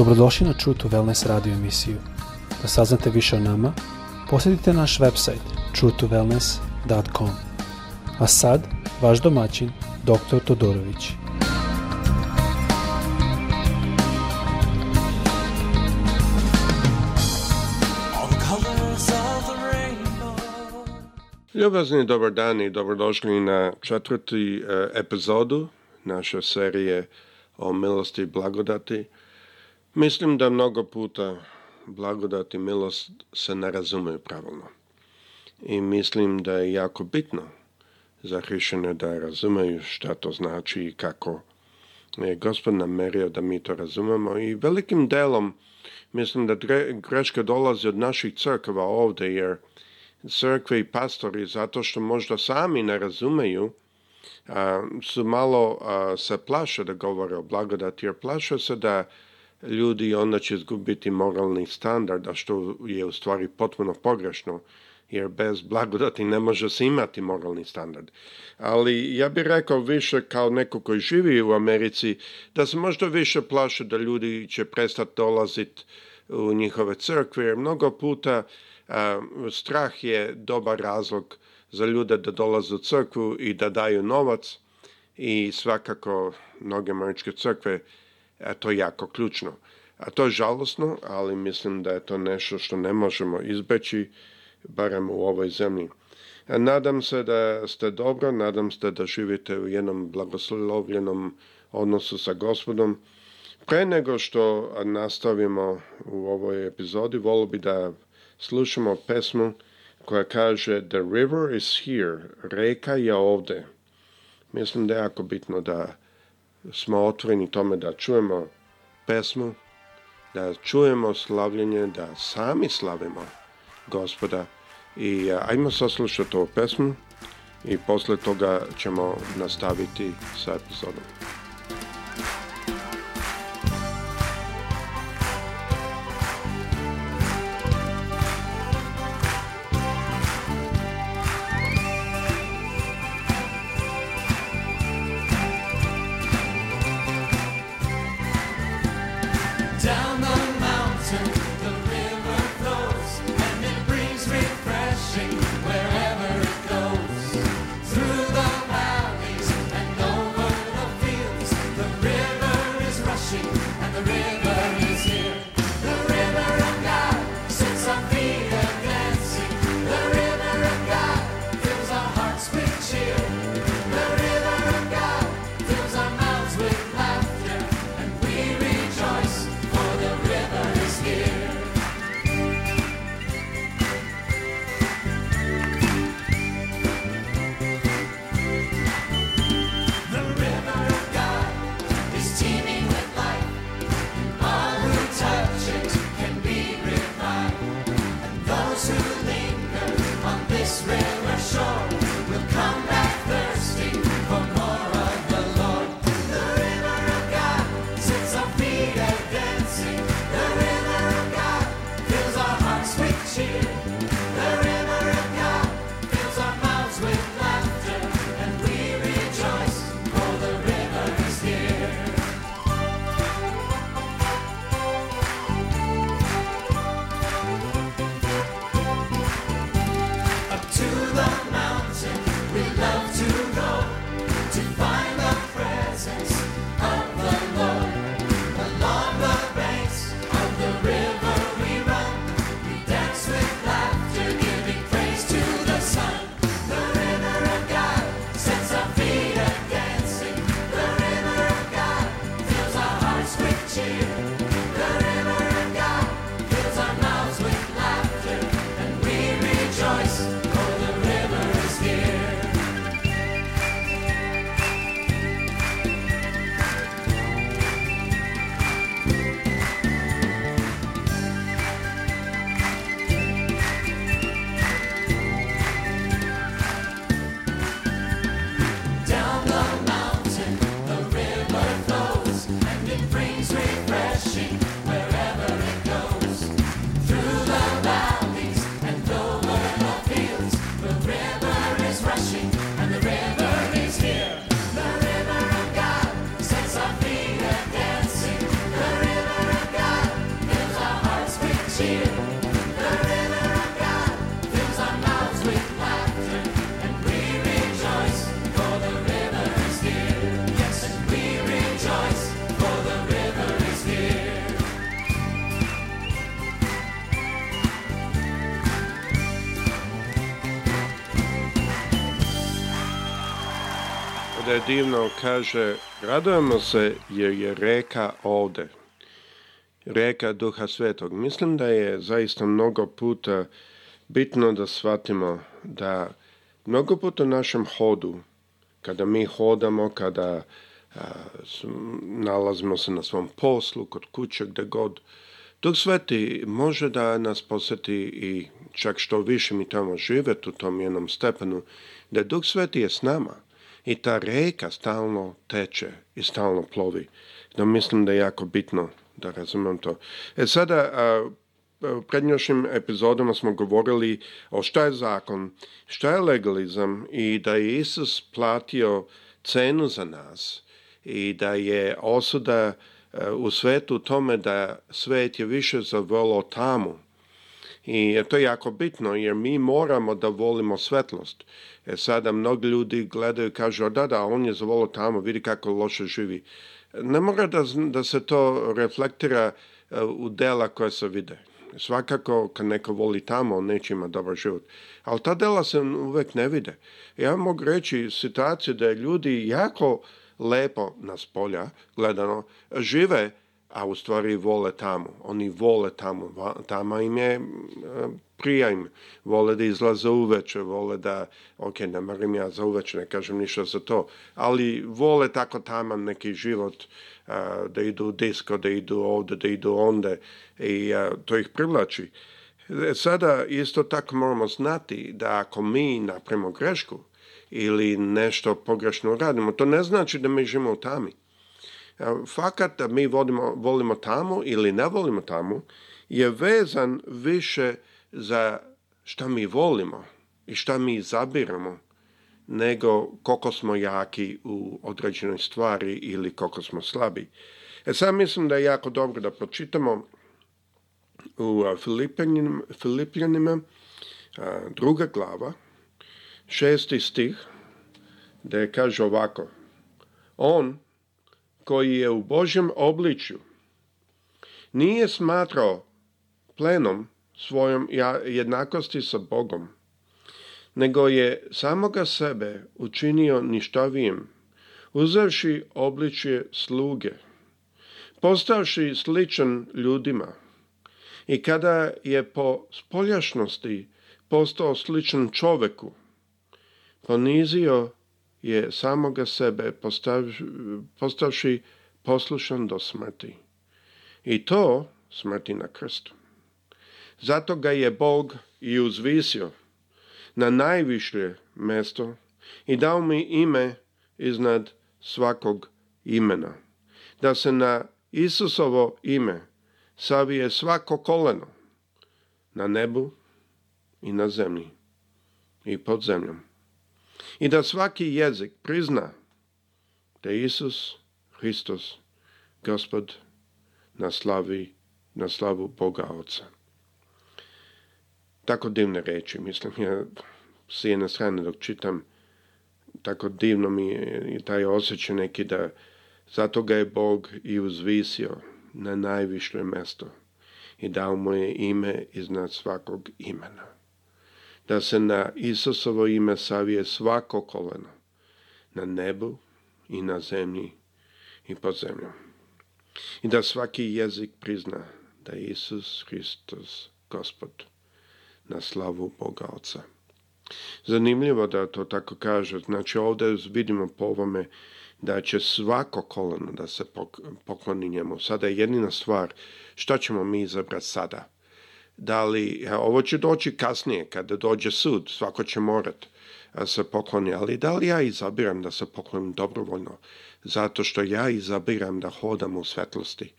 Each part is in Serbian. Dobrodošli na True to Wellness radio emisiju. Da saznate više o nama, posjetite naš website truetowellness.com. A sad, vaš domaćin, dr. Todorović. Ljubazni dobar dan i dobrodošli na četvrti eh, epizodu naše serije o milosti i blagodati – Mislim da mnogo puta blagodat i milost se ne razume pravilno. I mislim da je jako bitno za hrišćane da razumeju šta to znači i kako je gospod namerio da mi to razumemo i velikim delom mislim da greška dolazi od naših crkva ovde, jer crkve i pastori zato što možda sami ne razumeju su malo se plaše da govore o blagodati jer plaše se da ljudi, onda će izgubiti moralni standard, a što je u stvari potpuno pogrešno, jer bez blagodati ne može se imati moralni standard. Ali ja bih rekao više kao neko koji živi u Americi, da se možda više plaše da ljudi će prestati dolaziti u njihove crkve, jer mnogo puta a, strah je dobar razlog za ljude da dolaze u crkvu i da daju novac i svakako mnoge američke crkve a to je jako ključno. A to je žalosno, ali mislim da je to nešto što ne možemo izbeći, barem u ovoj zemlji. A nadam se da ste dobro, nadam se da živite u jednom blagoslovljenom odnosu sa gospodom. Pre nego što nastavimo u ovoj epizodi, volio bi da slušamo pesmu koja kaže The river is here, reka je ovde. Mislim da je jako bitno da smo otvoreni tome da čujemo pesmu, da čujemo slavljenje, da sami slavimo gospoda i ajmo saslušati ovu pesmu i posle toga ćemo nastaviti sa epizodom. divno, kaže, radujemo se jer je reka ovde. Reka Duha Svetog. Mislim da je zaista mnogo puta bitno da shvatimo da mnogo puta našem hodu, kada mi hodamo, kada a, nalazimo se na svom poslu, kod kuće, gde god, Duh Sveti može da nas poseti i čak što više mi tamo žive u tom jednom stepenu, da Duh Sveti je s nama i ta reka stalno teče i stalno plovi. Da mislim da je jako bitno da razumem to. E sada, a, u prednjošnjim epizodama smo govorili o šta je zakon, šta je legalizam i da je Isus platio cenu za nas i da je osuda e, u svetu tome da svet je više zavelo tamu I to je jako bitno jer mi moramo da volimo svetlost. E sada mnogi ljudi gledaju i kažu, da, da, on je zavolo tamo, vidi kako loše živi. Ne mora da, da se to reflektira e, u dela koja se vide. Svakako, kad neko voli tamo, on neće imati dobar život. Ali ta dela se uvek ne vide. Ja mogu reći situaciju da ljudi jako lepo nas polja, gledano, žive a u stvari vole tamo. Oni vole tamo, tamo im je e, prija im. Vole da izlaze uveče, vole da, ok, ne marim ja za uveče, ne kažem ništa za to, ali vole tako tamo neki život, e, da idu u disko, da idu ovde, da idu onde i e, to ih privlači. Sada isto tako moramo znati da ako mi napravimo grešku ili nešto pogrešno radimo, to ne znači da mi živimo u tami fakat da mi volimo, volimo tamo ili ne volimo tamo, je vezan više za šta mi volimo i šta mi izabiramo, nego koliko smo jaki u određenoj stvari ili koliko smo slabi. E sad mislim da je jako dobro da pročitamo u Filipijanima, Filipijanima druga glava, šesti stih, da kaže ovako, on, koji je u Božjem obličju nije smatrao plenom svojom jednakosti sa Bogom, nego je samoga sebe učinio ništavijim, uzevši obličje sluge, postavši sličan ljudima. I kada je po spoljašnosti postao sličan čoveku, ponizio je samoga sebe postav, postavši poslušan do smrti. I to smrti na krstu. Zato ga je Bog i uzvisio na najvišlje mesto i dao mi ime iznad svakog imena. Da se na Isusovo ime savije svako koleno na nebu i na zemlji i pod zemljom i da svaki jezik prizna da Isus Hristos, gospod, na slavi, na slavu Boga Oca. Tako divne reči, mislim, ja s jedne strane dok čitam, tako divno mi je taj osjećaj neki da zato ga je Bog i uzvisio na najviše mesto i dao mu je ime iznad svakog imena da se na Isusovo ime savije svako koleno, na nebu i na zemlji i pod zemljom. I da svaki jezik prizna da je Isus Hristos Gospod na slavu Boga Oca. Zanimljivo da to tako kaže. Znači ovde vidimo po ovome da će svako koleno da se pokloni njemu. Sada je jedina stvar šta ćemo mi izabrati sada da li, e, ovo će doći kasnije, kada dođe sud, svako će morat e, se pokloni, ali da li ja izabiram da se poklonim dobrovoljno? Zato što ja izabiram da hodam u svetlosti.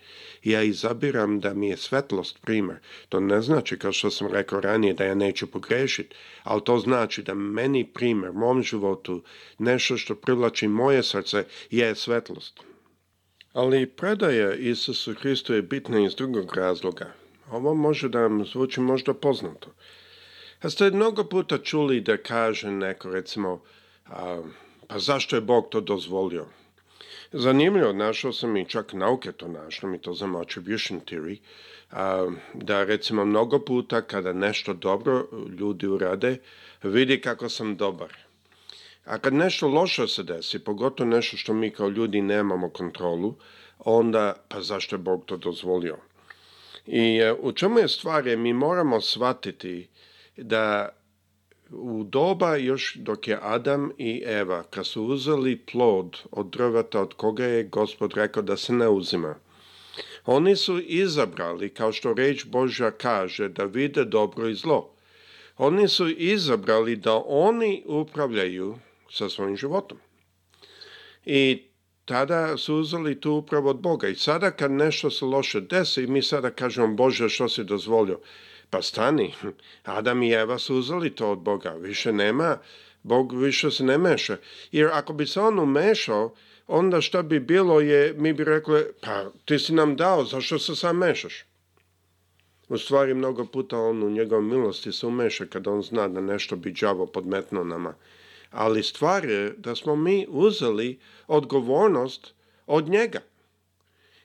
Ja izabiram da mi je svetlost primer. To ne znači, kao što sam rekao ranije, da ja neću pogrešiti, ali to znači da meni primer, mom životu, nešto što privlači moje srce, je svetlost. Ali predaja Isusu Hristu je bitna iz drugog razloga. Ovo može da vam zvuči možda poznato. Ja ste mnogo puta čuli da kaže neko, recimo, a, pa zašto je Bog to dozvolio? Zanimljivo, našao sam i čak nauke to našlo, mi to znamo attribution theory, a, da recimo mnogo puta kada nešto dobro ljudi urade, vidi kako sam dobar. A kad nešto loše se desi, pogotovo nešto što mi kao ljudi nemamo kontrolu, onda pa zašto je Bog to dozvolio? I e, u čemu je stvar je, mi moramo shvatiti da u doba još dok je Adam i Eva, kad su uzeli plod od drveta od koga je gospod rekao da se ne uzima, oni su izabrali, kao što reč Božja kaže, da vide dobro i zlo. Oni su izabrali da oni upravljaju sa svojim životom. I tada su uzeli tu upravo od Boga. I sada kad nešto se loše desi mi sada kažemo Bože što si dozvolio, pa stani, Adam i Eva su uzeli to od Boga, više nema, Bog više se ne meša. Jer ako bi se on umešao, onda što bi bilo je, mi bi rekli, pa ti si nam dao, zašto se sam mešaš? U stvari, mnogo puta on u njegovom milosti se umeša kada on zna da nešto bi đavo podmetno nama ali stvar je da smo mi uzeli odgovornost od njega.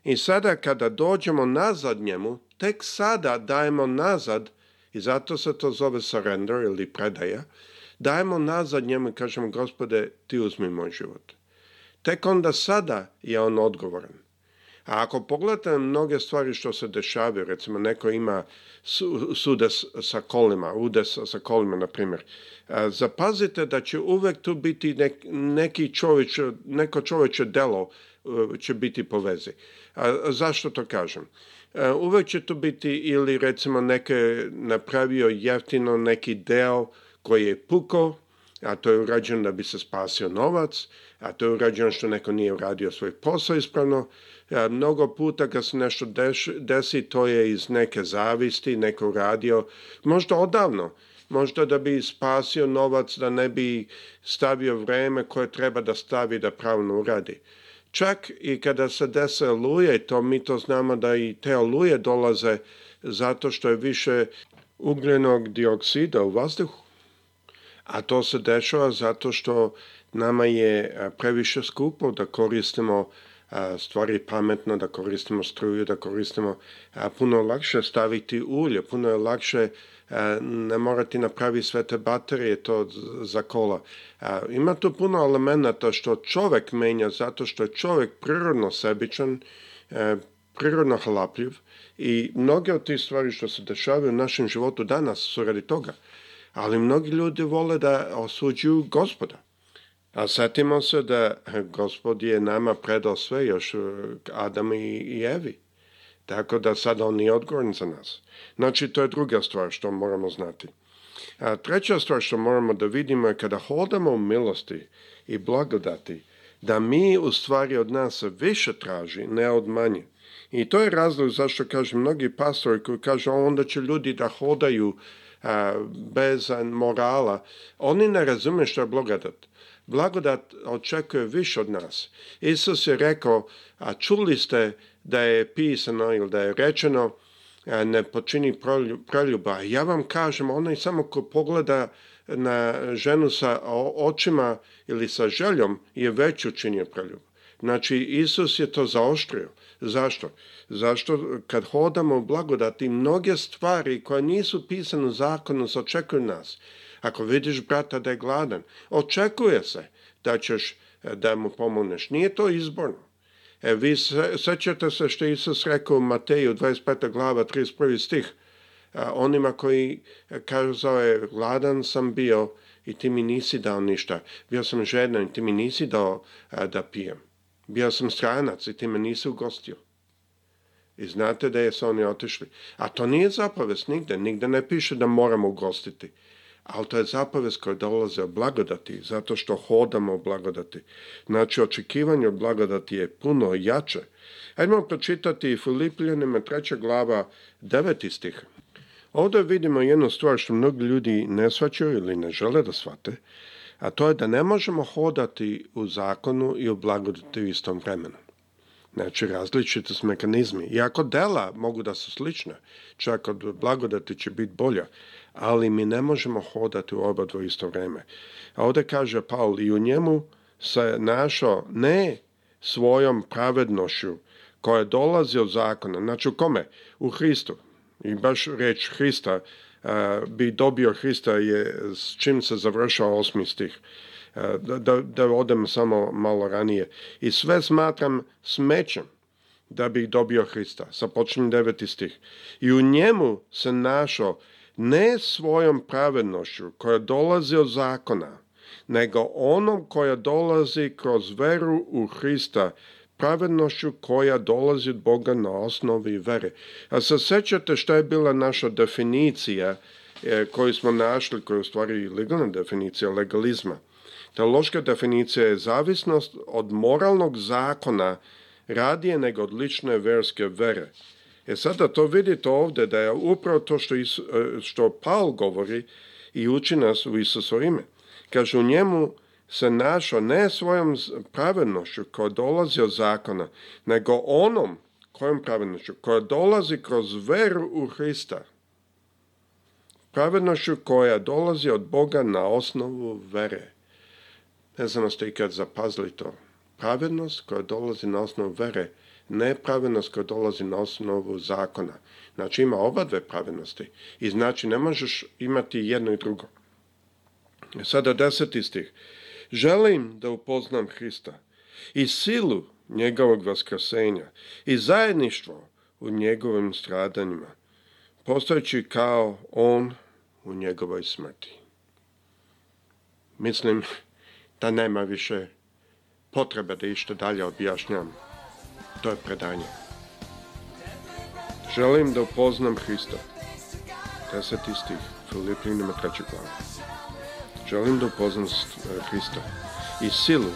I sada kada dođemo nazad njemu, tek sada dajemo nazad, i zato se to zove surrender ili predaja, dajemo nazad njemu i kažemo, gospode, ti uzmi moj život. Tek onda sada je on odgovoran. A ako pogledate mnoge stvari što se dešavaju, recimo neko ima sudes sa kolima, udes sa kolima, na primjer, zapazite da će uvek tu biti nek, neki čovječ, neko čovječe delo e, će biti po vezi. A zašto to kažem? E, uvek će to biti ili recimo neko napravio jeftino neki deo koji je puko, a to je urađeno da bi se spasio novac, a to je urađeno što neko nije uradio svoj posao ispravno, Mnogo puta kad se nešto desi, to je iz neke zavisti, neko radio, možda odavno, možda da bi spasio novac, da ne bi stavio vreme koje treba da stavi da pravno uradi. Čak i kada se dese oluje, to mi to znamo da i te oluje dolaze zato što je više ugljenog dioksida u vazduhu. A to se dešava zato što nama je previše skupo da koristimo stvari pametno, da koristimo struju, da koristimo puno lakše staviti ulje, puno je lakše ne morati napraviti sve te baterije to za kola. Ima tu puno elemenata što čovek menja zato što je čovek prirodno sebičan, prirodno hlapljiv i mnoge od tih stvari što se dešavaju u našem životu danas su radi toga. Ali mnogi ljudi vole da osuđuju gospoda. A setimo se da gospod je nama predao sve, još e, Adam i, i Evi. Tako da sad on nije odgovoran za nas. Znači, to je druga stvar što moramo znati. A treća stvar što moramo da vidimo je kada hodamo u milosti i blagodati, da mi u stvari od nas više traži, ne od manje. I to je razlog zašto kažu mnogi pastori koji kažu onda će ljudi da hodaju a, bez morala. Oni ne razume što je blagodat blagodat očekuje više od nas. Isus je rekao, a čuli ste da je pisano ili da je rečeno, ne počini preljuba. Ja vam kažem, onaj samo ko pogleda na ženu sa očima ili sa željom je već učinio preljub. Znači, Isus je to zaoštrio. Zašto? Zašto kad hodamo u blagodati, mnoge stvari koje nisu pisane u zakonu se očekuju nas. Ako vidiš brata da je gladan, očekuje se da ćeš eh, da mu pomogneš. Nije to izborno. E, vi se, sećate se što Isus rekao u Mateju 25. glava 31. stih. A, onima koji eh, kazao je gladan sam bio i ti mi nisi dao ništa. Bio sam žedan i ti mi nisi dao a, eh, da pijem. Bio sam stranac i ti me nisi ugostio. I znate da je se oni otišli. A to nije zapovest nigde. Nigde ne piše da moramo ugostiti ali to je zapovest koja dolaze od blagodati, zato što hodamo od blagodati. Znači, očekivanje od blagodati je puno jače. Ajdemo pročitati Filipljanima 3. glava 9. stih. Ovde vidimo jednu stvar što mnogi ljudi ne svaćaju ili ne žele da shvate, a to je da ne možemo hodati u zakonu i u blagodati u istom vremenu. Znači, različiti su mekanizmi. Iako dela mogu da su slične, čak od blagodati će biti bolja, ali mi ne možemo hodati u oba dvo isto vreme. A ovde kaže Paul i u njemu se našao ne svojom pravednošću koja dolazi od zakona, znači u kome? U Hristu. I baš reč Hrista uh, bi dobio Hrista je s čim se završao osmi stih. Uh, da, da odem samo malo ranije. I sve smatram smećem da bih dobio Hrista. Sa počinjem deveti stih. I u njemu se našao ne svojom pravednošću koja dolazi od zakona, nego onom koja dolazi kroz veru u Hrista, pravednošću koja dolazi od Boga na osnovi vere. A se sećate šta je bila naša definicija e, koju smo našli, koja je u stvari legalna definicija legalizma. Teološka definicija je zavisnost od moralnog zakona radije nego od lične verske vere. E sada to vidite ovde da je upravo to što, Isu, e, što Paul govori i uči nas u Isuso ime. Kaže u njemu se našao ne svojom pravednošću koja dolazi od zakona, nego onom kojom pravednošću koja dolazi kroz veru u Hrista. Pravednošću koja dolazi od Boga na osnovu vere. Ne znam ste ikad zapazili to. Pravednost koja dolazi na osnovu vere nepravednost koja dolazi na osnovu zakona. Znači ima oba dve pravednosti i znači ne možeš imati jedno i drugo. Sada deseti stih. Želim da upoznam Hrista i silu njegovog vaskrsenja i zajedništvo u njegovim stradanjima, postojeći kao on u njegovoj smrti. Mislim da nema više potrebe da išto dalje objašnjam. To je predanje. Želim da upoznam Hrista. 10. stih, Filipinima 3. glava. Želim da upoznam e, Hrista i silu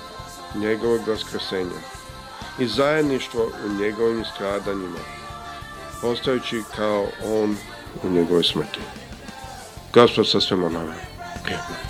njegovog vaskrsenja i zajedništvo u njegovim stradanjima, postajući kao on u njegovoj smrti. Gospod sa svema nama. Prijetno.